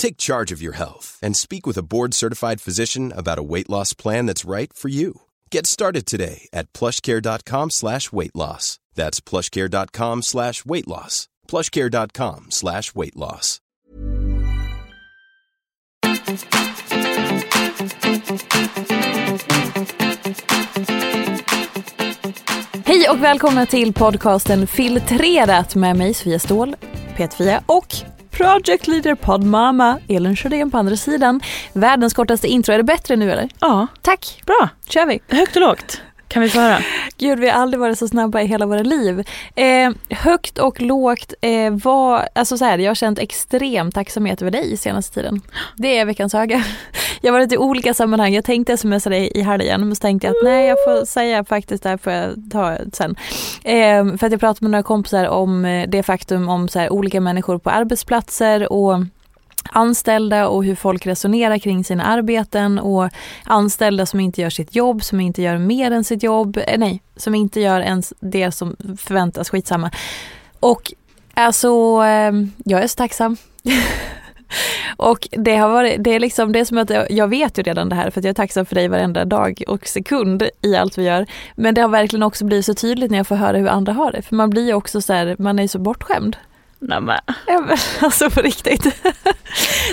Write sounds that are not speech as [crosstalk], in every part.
Take charge of your health and speak with a board-certified physician about a weight loss plan that's right for you. Get started today at plushcare.com slash weight loss. That's plushcare.com slash weight loss. plushcare.com slash weight loss. Hej och välkomna till podcasten Filtrerat med mig Sofia Ståhl, och Project Leader Podmama Elin Sjödén på andra sidan. Världens kortaste intro, är det bättre nu eller? Ja, Tack, bra. kör vi. Högt och lågt. Kan vi få höra? Gud, vi har aldrig varit så snabba i hela våra liv. Eh, högt och lågt eh, var, alltså så här, jag har känt extrem tacksamhet över dig senaste tiden. Det är veckans höga. Jag har varit i olika sammanhang, jag tänkte smsa dig i helgen, men så tänkte jag att nej, jag får säga faktiskt det här får jag ta sen. Eh, för att jag pratade med några kompisar om eh, det faktum om så här, olika människor på arbetsplatser och anställda och hur folk resonerar kring sina arbeten och anställda som inte gör sitt jobb, som inte gör mer än sitt jobb, eh, nej, som inte gör ens det som förväntas, skitsamma. Och alltså, eh, jag är så tacksam. [laughs] och det har varit, det är liksom, det är som att jag, vet ju redan det här för att jag är tacksam för dig varenda dag och sekund i allt vi gör. Men det har verkligen också blivit så tydligt när jag får höra hur andra har det, för man blir ju också så här, man är ju så bortskämd. Ja, men [laughs] alltså på riktigt. [laughs]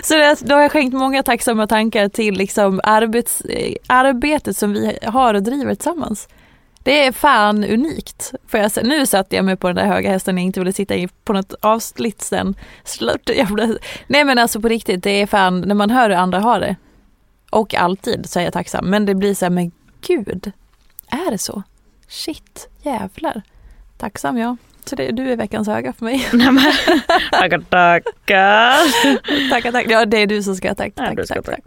så det, då har jag skänkt många tacksamma tankar till liksom arbets, arbetet som vi har och driver tillsammans. Det är fan unikt. För jag. Nu satte jag mig på den där höga hästen jag inte ville sitta i på något avsnitt sen. Slut. Nej men alltså på riktigt, det är fan när man hör hur andra har det. Och alltid så är jag tacksam. Men det blir så här, men gud, är det så? Shit, jävlar. Tacksam jag. Så det, du är veckans höga för mig. Tackar, tackar. tackar, tackar. Ja, det är du som ska ha tack. Nej, tack, tack, tack.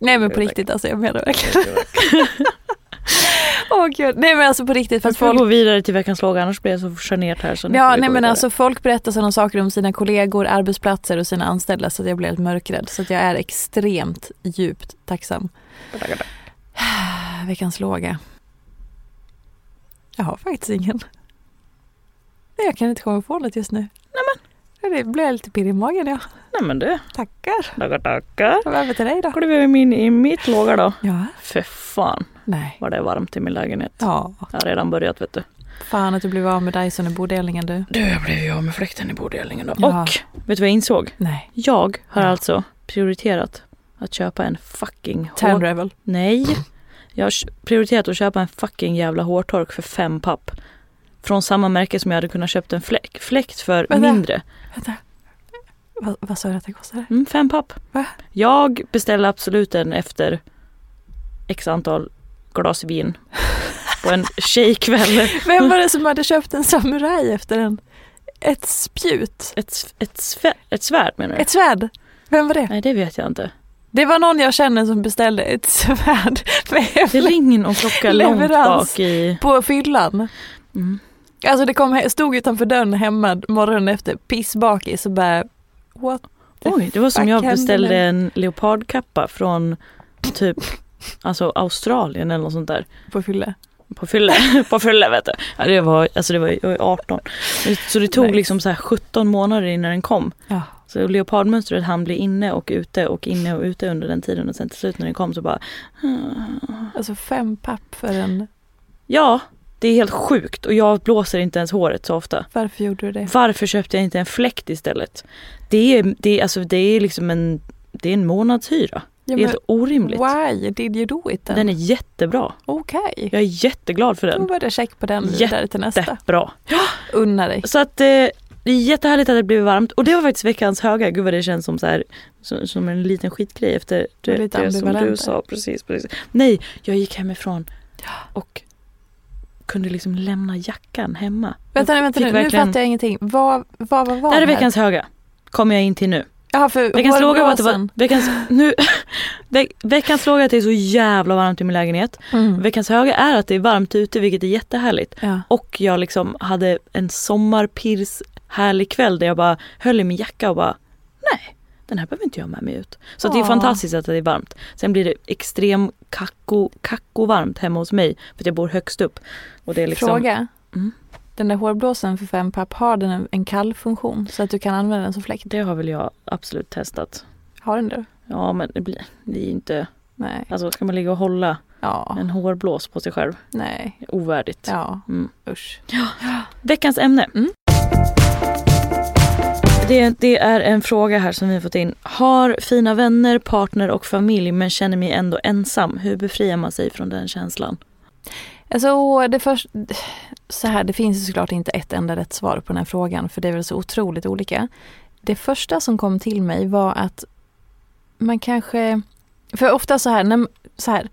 Nej men på riktigt alltså, jag menar verkligen. [laughs] Åh gud, nej men alltså på riktigt för att får folk gå vidare till veckans fråga annars blir jag så generad här. Så Ja nej men alltså folk berättar sådana saker om sina kollegor, arbetsplatser och sina anställda så att jag blir helt mörkrädd. Så att jag är extremt djupt tacksam. [sighs] Veckans låga. Jag har faktiskt ingen. Nej, Jag kan inte komma på något just nu. Nej men. Det blir lite pirr i magen ja. Nej men du, Tackar. tackar, tackar. Och över till dig då. Du över min, i mitt låga då? Ja. För fan Nej. vad det är varmt i min lägenhet. Ja. Jag har redan börjat vet du. Fan att du blev av med Dyson i bodelningen du. Du, jag blev ju av med fläkten i bodelningen då. Ja. Och vet du vad jag insåg? Nej. Jag har Ja. alltså prioriterat att köpa en fucking hår... Tandrevel. Nej. Jag har prioriterat att köpa en fucking jävla hårtork för fem papp. Från samma märke som jag hade kunnat köpt en fläkt, fläkt för Vänta. mindre. Vänta. Vad, vad sa du att det kostade? Mm, fem papp. Va? Jag beställde absolut en efter x antal glas vin. På en [laughs] tjejkväll. Vem var det som hade köpt en samuraj efter en? Ett spjut? Ett, ett, svä- ett svärd menar du? Ett svärd? Vem var det? Nej det vet jag inte. Det var någon jag känner som beställde ett svärd med Det ringer och klocka långt bak i... på fyllan. Mm. Alltså det kom, stod utanför dörren hemma morgonen efter pissbakis och bara what Oj, det var som jag beställde en leopardkappa från typ alltså Australien eller något sånt där. På fylle. På fylle, [laughs] på fylle vet du. Ja, det var, alltså det var, jag var 18. Så det tog Nice. liksom så här 17 månader innan den kom. Ja. Så leopardmönstret han bli inne och ute och inne och ute under den tiden och sen till slut när den kom så bara Alltså fem papp för en... Ja, det är helt sjukt och jag blåser inte ens håret så ofta. Varför gjorde du det? Varför köpte jag inte en fläkt istället? Det är, det är, alltså, det är liksom en, det är en månadshyra. Ja, det är helt orimligt. why did you do it then? Den är jättebra. Okej. Jag är jätteglad för Då den. var det check på den vidare till nästa. Jättebra. [gasps] Unna dig. Så att eh, det är jättehärligt att det blev varmt och det var faktiskt veckans höga. Gud vad det känns som så här, som, som en liten skitgrej efter det, det som du sa. Precis, precis. Nej, jag gick hemifrån och kunde liksom lämna jackan hemma. Vänta nu, vänta nu. Nu verkligen- fattar jag ingenting. Vad, vad, vad var Det här är veckans höga. Kommer jag in till nu. Jaha, för Veckans fråga var att det var, veckans, nu, [laughs] veck, veckans är att det är så jävla varmt i min lägenhet. Mm. Veckans höga är att det är varmt ute vilket är jättehärligt. Ja. Och jag liksom hade en sommarpirs härlig kväll där jag bara höll i min jacka och bara nej, den här behöver inte jag med mig ut. Så det är fantastiskt att det är varmt. Sen blir det extrem kacko, kacko varmt hemma hos mig för att jag bor högst upp. Och det är liksom, Fråga. Mm. Den där hårblåsen för fem papp, har den en, en kallfunktion så att du kan använda den som fläkt? Det har väl jag absolut testat. Har den det? Ja men det blir det är ju inte, Nej. alltså ska man ligga och hålla Ja. en hårblås på sig själv? Nej. Ovärdigt. Ja. Mm. Usch. Veckans ämne. Mm. Det, det är en fråga här som vi har fått in. Har fina vänner, partner och familj men känner mig ändå ensam. Hur befriar man sig från den känslan? Alltså det först, så här, det finns såklart inte ett enda rätt svar på den här frågan för det är väl så otroligt olika. Det första som kom till mig var att man kanske, för ofta så här, när, så här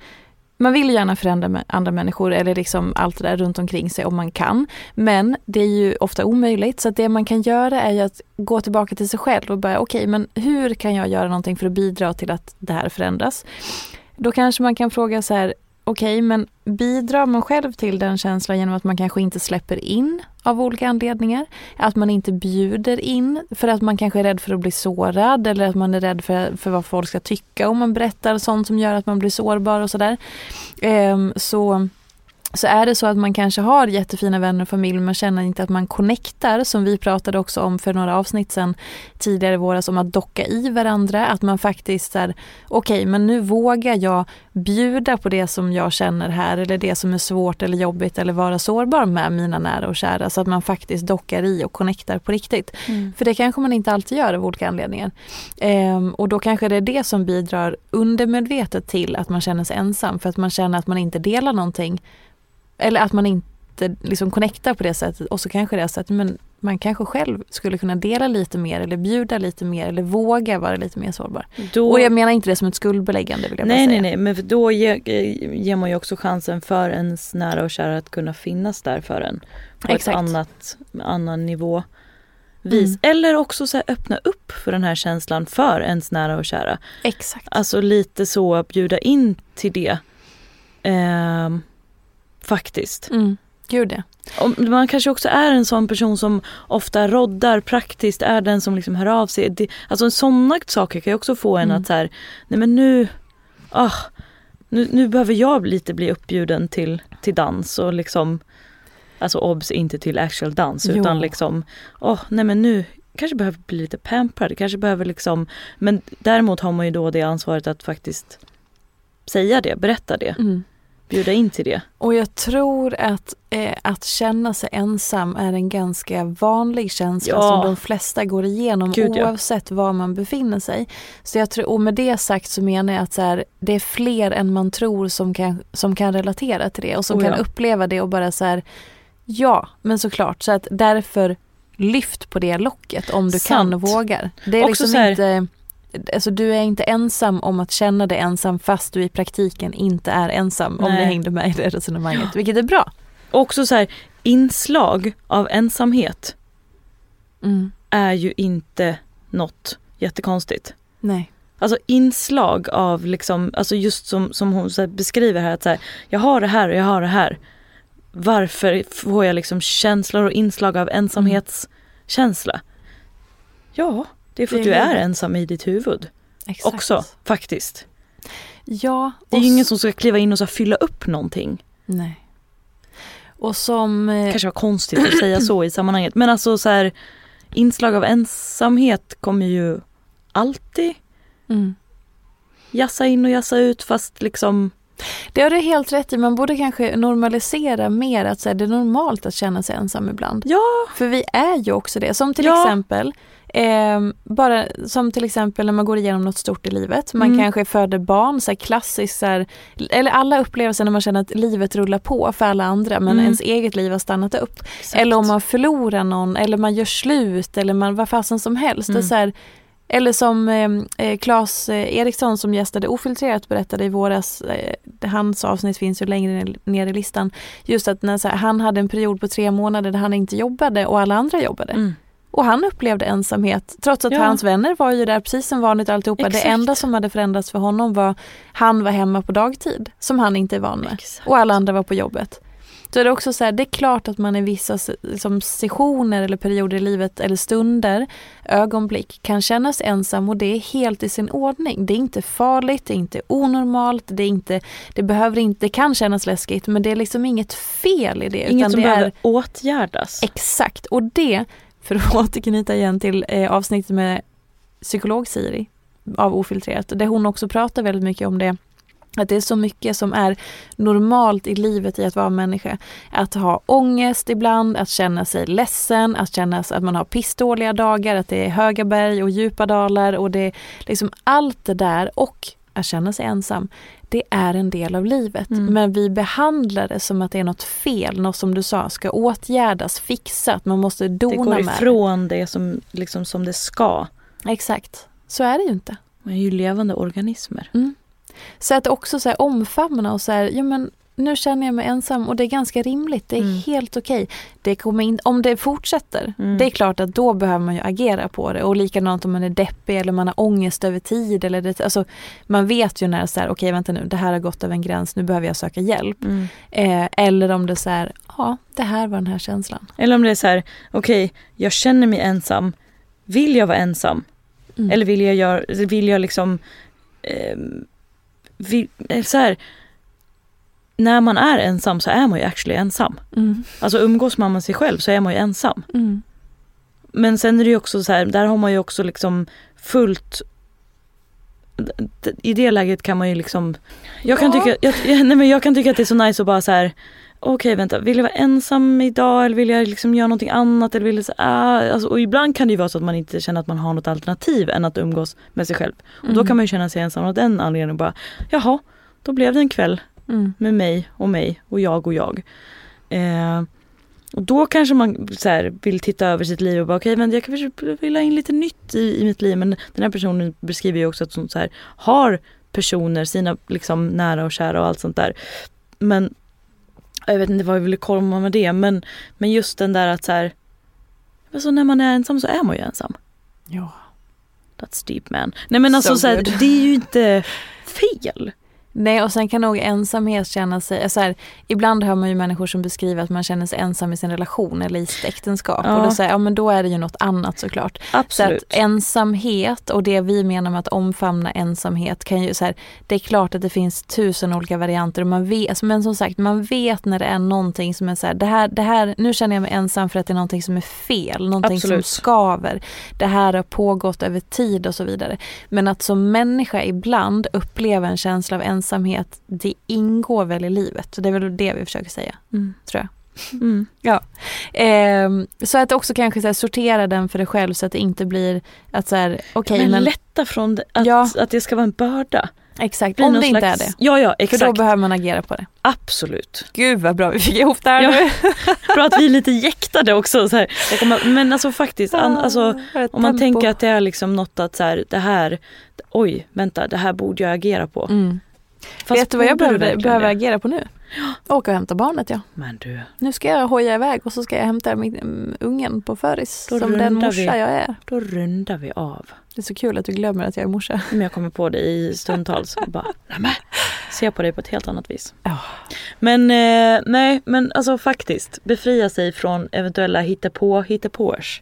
man vill gärna förändra andra människor eller liksom allt det där runt omkring sig om man kan. Men det är ju ofta omöjligt så att det man kan göra är ju att gå tillbaka till sig själv och börja okej men hur kan jag göra någonting för att bidra till att det här förändras? Då kanske man kan fråga så här okej men bidrar man själv till den känslan genom att man kanske inte släpper in av olika anledningar? Att man inte bjuder in för att man kanske är rädd för att bli sårad eller att man är rädd för, för vad folk ska tycka om man berättar sånt som gör att man blir sårbar och sådär. Um, så så är det så att man kanske har jättefina vänner och familj men känner inte att man connectar som vi pratade också om för några avsnitt sedan tidigare i våras om att docka i varandra. Att man faktiskt är okej men nu vågar jag bjuda på det som jag känner här eller det som är svårt eller jobbigt eller vara sårbar med mina nära och kära så att man faktiskt dockar i och connectar på riktigt. För det kanske man inte alltid gör av olika anledningar. Ehm, och då kanske det är det som bidrar undermedvetet till att man känner sig ensam för att man känner att man inte delar någonting eller att man inte liksom connectar på det sättet och så kanske det är så att men man kanske själv skulle kunna dela lite mer eller bjuda lite mer eller våga vara lite mer sårbar. Då, Och jag menar inte det som ett skuldbeläggande vill jag bara nej, säga. nej, nej, men då ger, eh, ger man ju också chansen för ens nära och kära att kunna finnas där för en. På Exakt. ett annat, annan nivå. Vis. Mm. Eller också så öppna upp för den här känslan för ens nära och kära. Exakt. Alltså lite så bjuda in till det. Ehm, faktiskt. Mm. Gud ja. Och man kanske också är en sån person som ofta roddar praktiskt, är den som liksom hör av sig. Det, alltså sådana saker kan ju också få en Mm. att så här, nej men nu, ah, nu, nu behöver jag lite bli uppbjuden till, till dans och liksom, alltså obs inte till actual dans Jo. utan liksom, åh nej men nu kanske behöver bli lite pamperad, kanske behöver liksom, men däremot har man ju då det ansvaret att faktiskt säga det, berätta det, Mm. Bjuda in till det. Och jag tror att, eh, att känna sig ensam är en ganska vanlig känsla Ja. som de flesta går igenom Gud, ja. oavsett var man befinner sig. Så jag tror, och med det sagt så menar jag att så här, det är fler än man tror som kan, som kan relatera till det och som Oh, kan ja. uppleva det och bara så här, ja men såklart så att därför lyft på det locket om du kan och Sant. vågar. Det är Också liksom inte Alltså du är inte ensam om att känna dig ensam fast du i praktiken inte är ensam om Nej. ni hängde med i det resonemanget, vilket är bra. Också så här, inslag av ensamhet Mm. är ju inte något jättekonstigt. Nej. Alltså inslag av liksom, alltså just som, som hon här beskriver här att så här, jag har det här och jag har det här. Varför får jag liksom känslor och inslag av ensamhetskänsla? Ja, det är för Det att du är ensam i ditt huvud Exakt. också faktiskt. Ja. Det är ju ingen som ska kliva in och så fylla upp någonting. Nej. Och som... eh, kanske var konstigt att säga så i sammanhanget. Men alltså så här, inslag av ensamhet kommer ju alltid Mm. jassa in och jassa ut fast liksom Det har du helt rätt i. Man borde kanske normalisera mer att så här, det är normalt att känna sig ensam ibland. Ja. För vi är ju också det. Som till Ja. exempel ehm, bara som till exempel när man går igenom något stort i livet. Man Mm. kanske föder barn, så här klassiskt så här, eller alla upplevelser när man känner att livet rullar på för alla andra men Mm. ens eget liv har stannat upp. Eller om man förlorar någon eller man gör slut eller man, vad fasen som helst. Mm. Det är så här, eller som eh, eh, Claes eh, Eriksson som gästade Ofiltrerat berättade i våras, eh, hans avsnitt finns ju längre ner, i listan, just att när, här, han hade en period på tre månader där han inte jobbade och alla andra jobbade. Mm. Och han upplevde ensamhet trots att Ja. hans vänner var ju där precis som vanligt alltihopa. Exakt. Det enda som hade förändrats för honom var han var hemma på dagtid som han inte är van med. Exakt. Och alla andra var på jobbet. Så det är också så här, det är klart att man i vissa liksom, sessioner eller perioder i livet eller stunder, ögonblick kan känna sig ensam och det är helt i sin ordning. Det är inte farligt, det är inte onormalt, det, är inte, det, behöver inte, det kan kännas läskigt men det är liksom inget fel i det. Inget som det är behöver åtgärdas. Exakt, och det, för att [laughs] återknyta igen till eh, avsnittet med psykolog Siri av Ofiltrerat, där hon också pratar väldigt mycket om det att det är så mycket som är normalt i livet i att vara människa. Att ha ångest ibland, att känna sig ledsen, att känna att man har pissdåliga dagar, att det är höga berg och djupa dalar och det är liksom allt det där och att känna sig ensam. Det är en del av livet. Mm. Men vi behandlar det som att det är något fel, något som du sa ska åtgärdas, fixat, man måste Det dona går med ifrån det som, liksom, som det ska. det. Exakt, så är det ju inte. Man är ju levande organismer. Så att också så här omfamna och så här, ja men nu känner jag mig ensam och det är ganska rimligt, det är Mm. helt okej. Det kommer in, om det fortsätter, Mm. det är klart att då behöver man ju agera på det och likadant om man är deppig eller man har ångest över tid eller det, alltså man vet ju när så här, okej vänta nu, det här har gått över en gräns, nu behöver jag söka hjälp. Mm. Eh, eller om det är så här, ja det här var den här känslan. Eller om det är så här, okej, jag känner mig ensam. Vill jag vara ensam? Mm. Eller vill jag göra, vill jag liksom, eh, vill, eh, så här, när man är ensam så är man ju actually ensam. Mm. Alltså umgås man med sig själv så är man ju ensam. Mm. Men sen är det ju också så här, där har man ju också liksom fullt i det läget kan man ju liksom Jag kan, Ja. tycka, jag, nej men jag kan tycka att det är så nice att bara så här Okej vänta, vill jag vara ensam idag eller vill jag liksom göra någonting annat? Eller vill jag, så, ah, alltså, och ibland kan det ju vara så att man inte känner att man har något alternativ än att umgås med sig själv. Och då Mm. kan man ju känna sig ensam av den anledningen. Bara, Jaha, då blev det en kväll Mm. med mig och mig och jag och jag. Eh, och då kanske man så här, vill titta över sitt liv och bara okej men jag kanske vill ha in lite nytt i, i mitt liv. Men den här personen beskriver ju också att hon så här, har personer, sina liksom nära och kära och allt sånt där. Men jag vet inte vad jag ville komma med det men, men just den där att så här, alltså när man är ensam så är man ju ensam. Ja. That's deep man. Nej men alltså So så här, det är ju inte fel. Nej och sen kan nog ensamhet känna sig, så här, ibland hör man ju människor som beskriver att man känner sig ensam i sin relation eller i sitt äktenskap. Ja. Och då säger ja men då är det ju något annat såklart. Så Absolut. att ensamhet och det vi menar med att omfamna ensamhet kan ju så här, det är klart att det finns tusen olika varianter och man vet, men som sagt man vet när det är någonting som är så här, det här, det här, nu känner jag mig ensam för att det är någonting som är fel, någonting Absolut. som skaver. Det här har pågått över tid och så vidare. Men att som människa ibland uppleva en känsla av ensamhet, det ingår väl i livet. Så det är väl det vi försöker säga, Mm. tror jag. Mm. Ehm, så att också kanske så här, sortera den för dig själv så att det inte blir att så här, okej men, men lätta från det, att, Ja. att det ska vara en börda. exakt, om det inte slags- är det. Ja, ja, För exakt. då behöver man agera på det. Absolut. Gud vad bra vi fick ihop det här Ja. nu. [laughs] Bra att vi är lite jäktade också. Så här. Men alltså faktiskt, an, alltså, om man tänker att det är liksom något att så här, det här, oj, vänta, det här borde jag agera på. Mm. Fast Vet du vad jag behöver, behöver agera på nu? Åka och hämta barnet ja. Men du, Nu ska jag hoja iväg och så ska jag hämta min, mm, ungen på föris. Då som den morsa vi. jag är. då rundar vi av. Det är så kul att du glömmer att jag är morsa. Men jag kommer på det i stundtals och bara, [laughs] nämen, ser på dig på ett helt annat vis. Ja. Men eh, nej, men alltså faktiskt, befria sig från eventuella hittepå, hittepåers.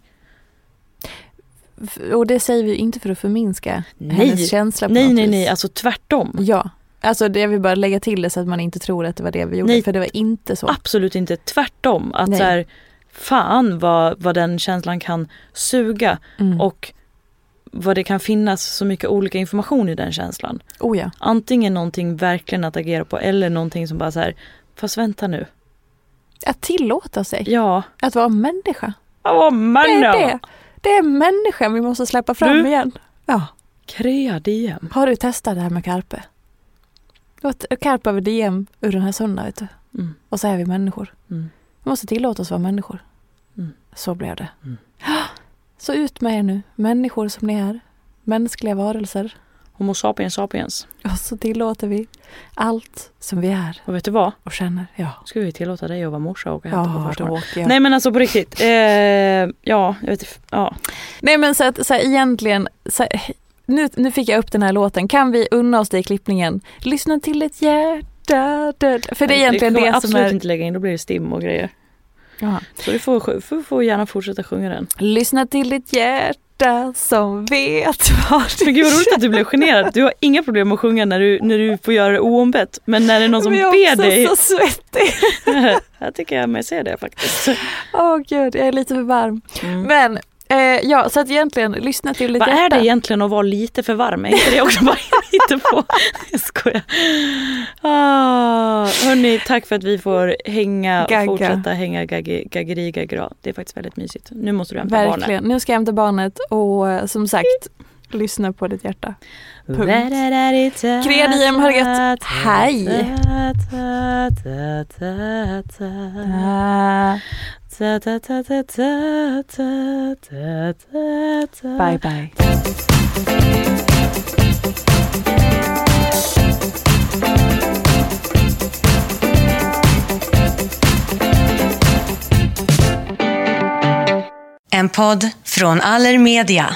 F- Och det säger vi inte för att förminska Nej. hennes känsla på Nej, något nej, vis. nej, alltså tvärtom. Ja, Alltså det jag vill bara lägga till det så att man inte tror att det var det vi gjorde. Nej. För det var inte så. Absolut inte, tvärtom. Att Nej. så här, fan vad, vad den känslan kan suga Mm. och vad det kan finnas så mycket olika information i den känslan. oh ja. Antingen någonting verkligen att agera på eller någonting som bara så här, fast vänta nu. Att tillåta sig. Ja, Att vara människa. åh man Det är det. Det är människan vi måste släppa fram Du- igen. Ja. Krea DM. Har du testat det här med Carpe? Carpe över DM ur den här söndagen vet du. Mm. Och så är vi människor. Mm. Vi måste tillåta oss vara människor. Mm. Så blev det. Mm. [gasps] Så ut med er nu, människor som ni är. Mänskliga varelser. Homo sapiens sapiens. Och så tillåter vi allt som vi är Och vet du vad? och känner. Ja, Ska vi tillåta dig att vara morsa och åka ja då åker jag. Nej men alltså på riktigt. Eh, ja, jag vet. Ja. Nej men så att så här, egentligen, så här, nu, nu fick jag upp den här låten. Kan vi unna oss det i klippningen? Lyssna till ett hjärta. dö- För det är egentligen det, jag som absolut är... inte lägga in, då blir det stim och grejer. Jaha. Så du får, du får gärna fortsätta sjunga den. Lyssna till ditt hjärta som vet vad Men gud vad roligt att du blev [laughs] generad. Du har inga problem med att sjunga när du, när du får göra det oombett. Men när det är någon som Men jag ber är dig. också så svettig. [laughs] jag tycker jag mig se det faktiskt. Åh gud, jag är lite för varm. Mm. Men eh, ja, så att egentligen lyssna till ditt Vad hjärta. är det egentligen att vara lite för varm? Är inte det också bara [laughs] lite på? Jag skojar. Ah, hörni, tack för att vi får hänga Gagga. och fortsätta hänga gagge- gaggeri gaggra. Det är faktiskt väldigt mysigt. Nu måste du hämta barnet. Verkligen. Nu ska jag hämta barnet och eh, som sagt, lyssna på ditt hjärta. Punkt. Krea DM, ha det gött. Hej. Bye bye. En podd från Allermedia.